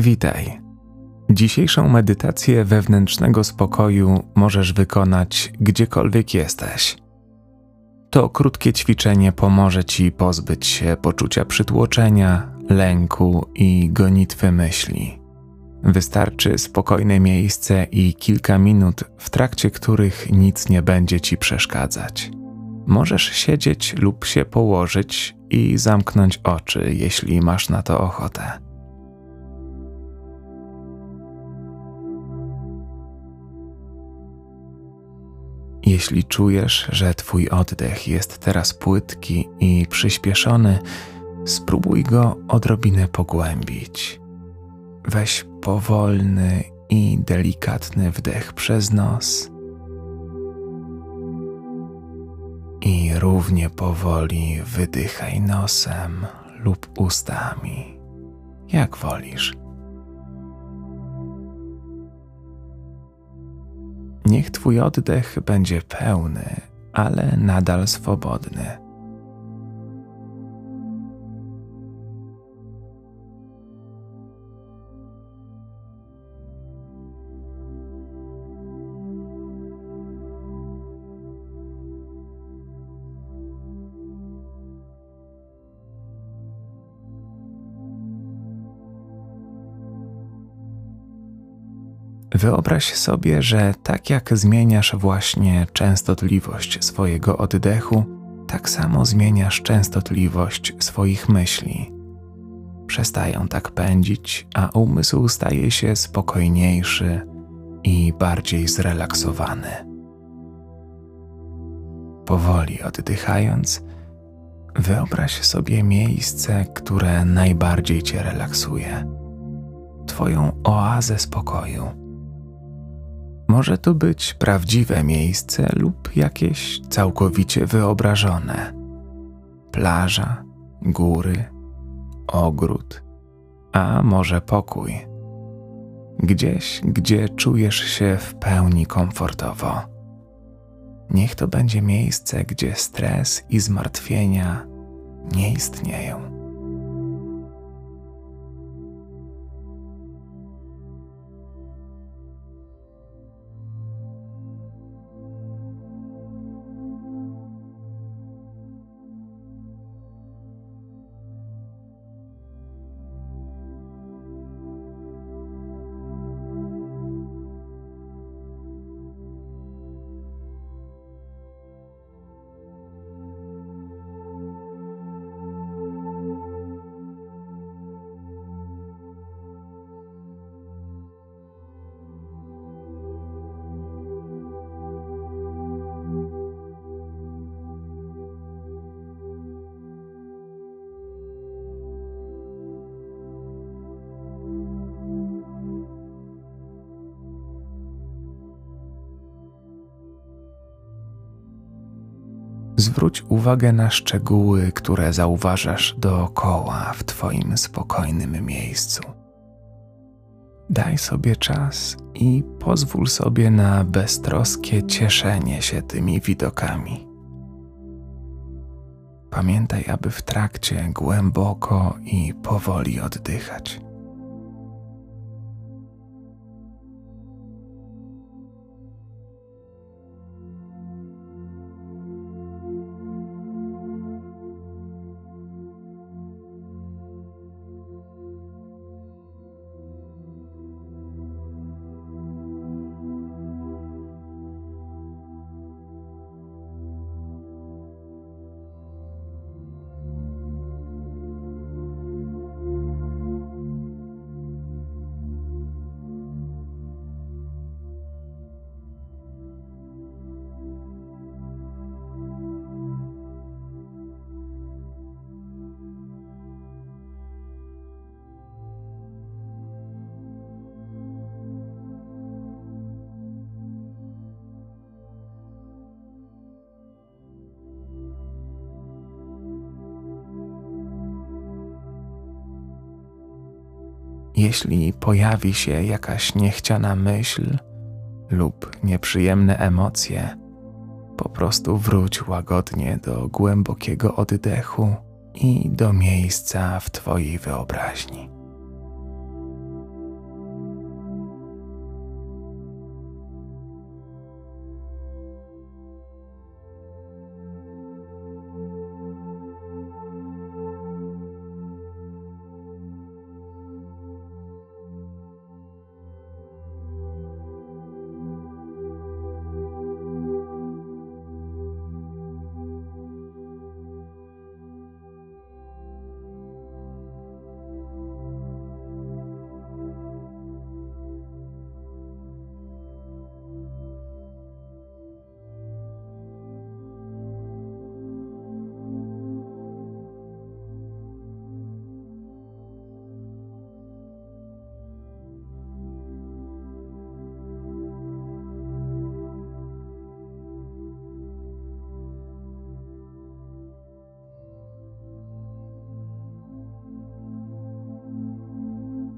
Witaj. Dzisiejszą medytację wewnętrznego spokoju możesz wykonać gdziekolwiek jesteś. To krótkie ćwiczenie pomoże ci pozbyć się poczucia przytłoczenia, lęku i gonitwy myśli. Wystarczy spokojne miejsce i kilka minut, w trakcie których nic nie będzie ci przeszkadzać. Możesz siedzieć lub się położyć i zamknąć oczy, jeśli masz na to ochotę. Jeśli czujesz, że Twój oddech jest teraz płytki i przyspieszony, spróbuj go odrobinę pogłębić. Weź powolny i delikatny wdech przez nos i równie powoli wydychaj nosem lub ustami, jak wolisz. Niech Twój oddech będzie pełny, ale nadal swobodny. Wyobraź sobie, że tak jak zmieniasz właśnie częstotliwość swojego oddechu, tak samo zmieniasz częstotliwość swoich myśli. Przestają tak pędzić, a umysł staje się spokojniejszy i bardziej zrelaksowany. Powoli oddychając, wyobraź sobie miejsce, które najbardziej cię relaksuje. Twoją oazę spokoju może to być prawdziwe miejsce lub jakieś całkowicie wyobrażone. Plaża, góry, ogród, a może pokój. Gdzieś, gdzie czujesz się w pełni komfortowo. Niech to będzie miejsce, gdzie stres i zmartwienia nie istnieją. Zwróć uwagę na szczegóły, które zauważasz dookoła w Twoim spokojnym miejscu. Daj sobie czas i pozwól sobie na beztroskie cieszenie się tymi widokami. Pamiętaj, aby w trakcie głęboko i powoli oddychać. Jeśli pojawi się jakaś niechciana myśl lub nieprzyjemne emocje, po prostu wróć łagodnie do głębokiego oddechu i do miejsca w Twojej wyobraźni.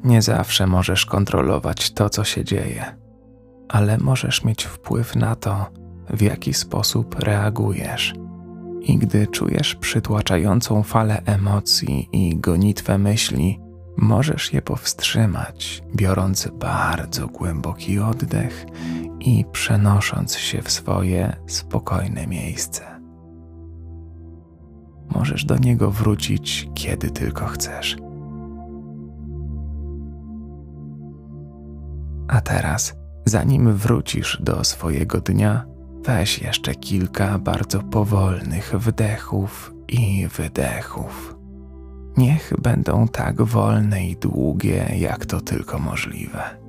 Nie zawsze możesz kontrolować to, co się dzieje, ale możesz mieć wpływ na to, w jaki sposób reagujesz. I gdy czujesz przytłaczającą falę emocji i gonitwę myśli, możesz je powstrzymać, biorąc bardzo głęboki oddech i przenosząc się w swoje spokojne miejsce. Możesz do niego wrócić, kiedy tylko chcesz. A teraz, zanim wrócisz do swojego dnia, weź jeszcze kilka bardzo powolnych wdechów i wydechów. Niech będą tak wolne i długie, jak to tylko możliwe.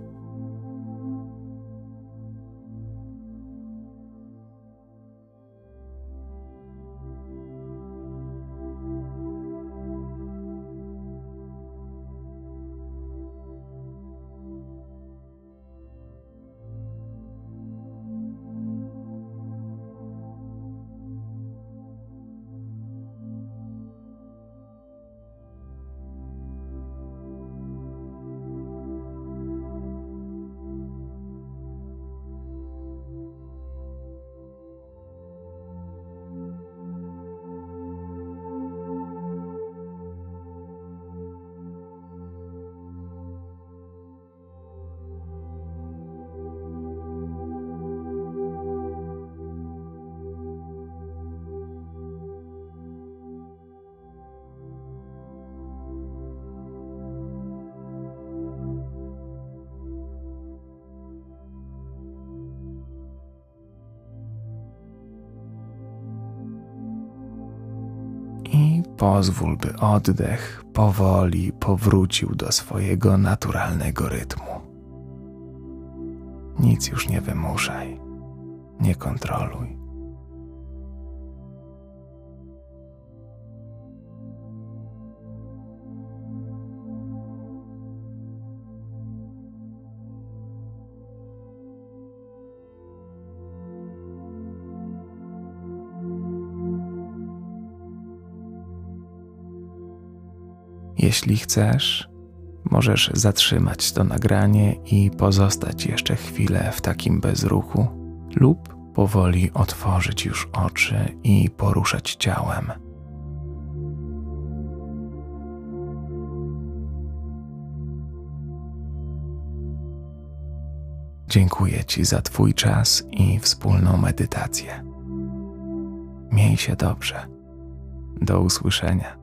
Pozwól, by oddech powoli powrócił do swojego naturalnego rytmu. Nic już nie wymuszaj, nie kontroluj. Jeśli chcesz, możesz zatrzymać to nagranie i pozostać jeszcze chwilę w takim bezruchu, lub powoli otworzyć już oczy i poruszać ciałem. Dziękuję Ci za Twój czas i wspólną medytację. Miej się dobrze. Do usłyszenia.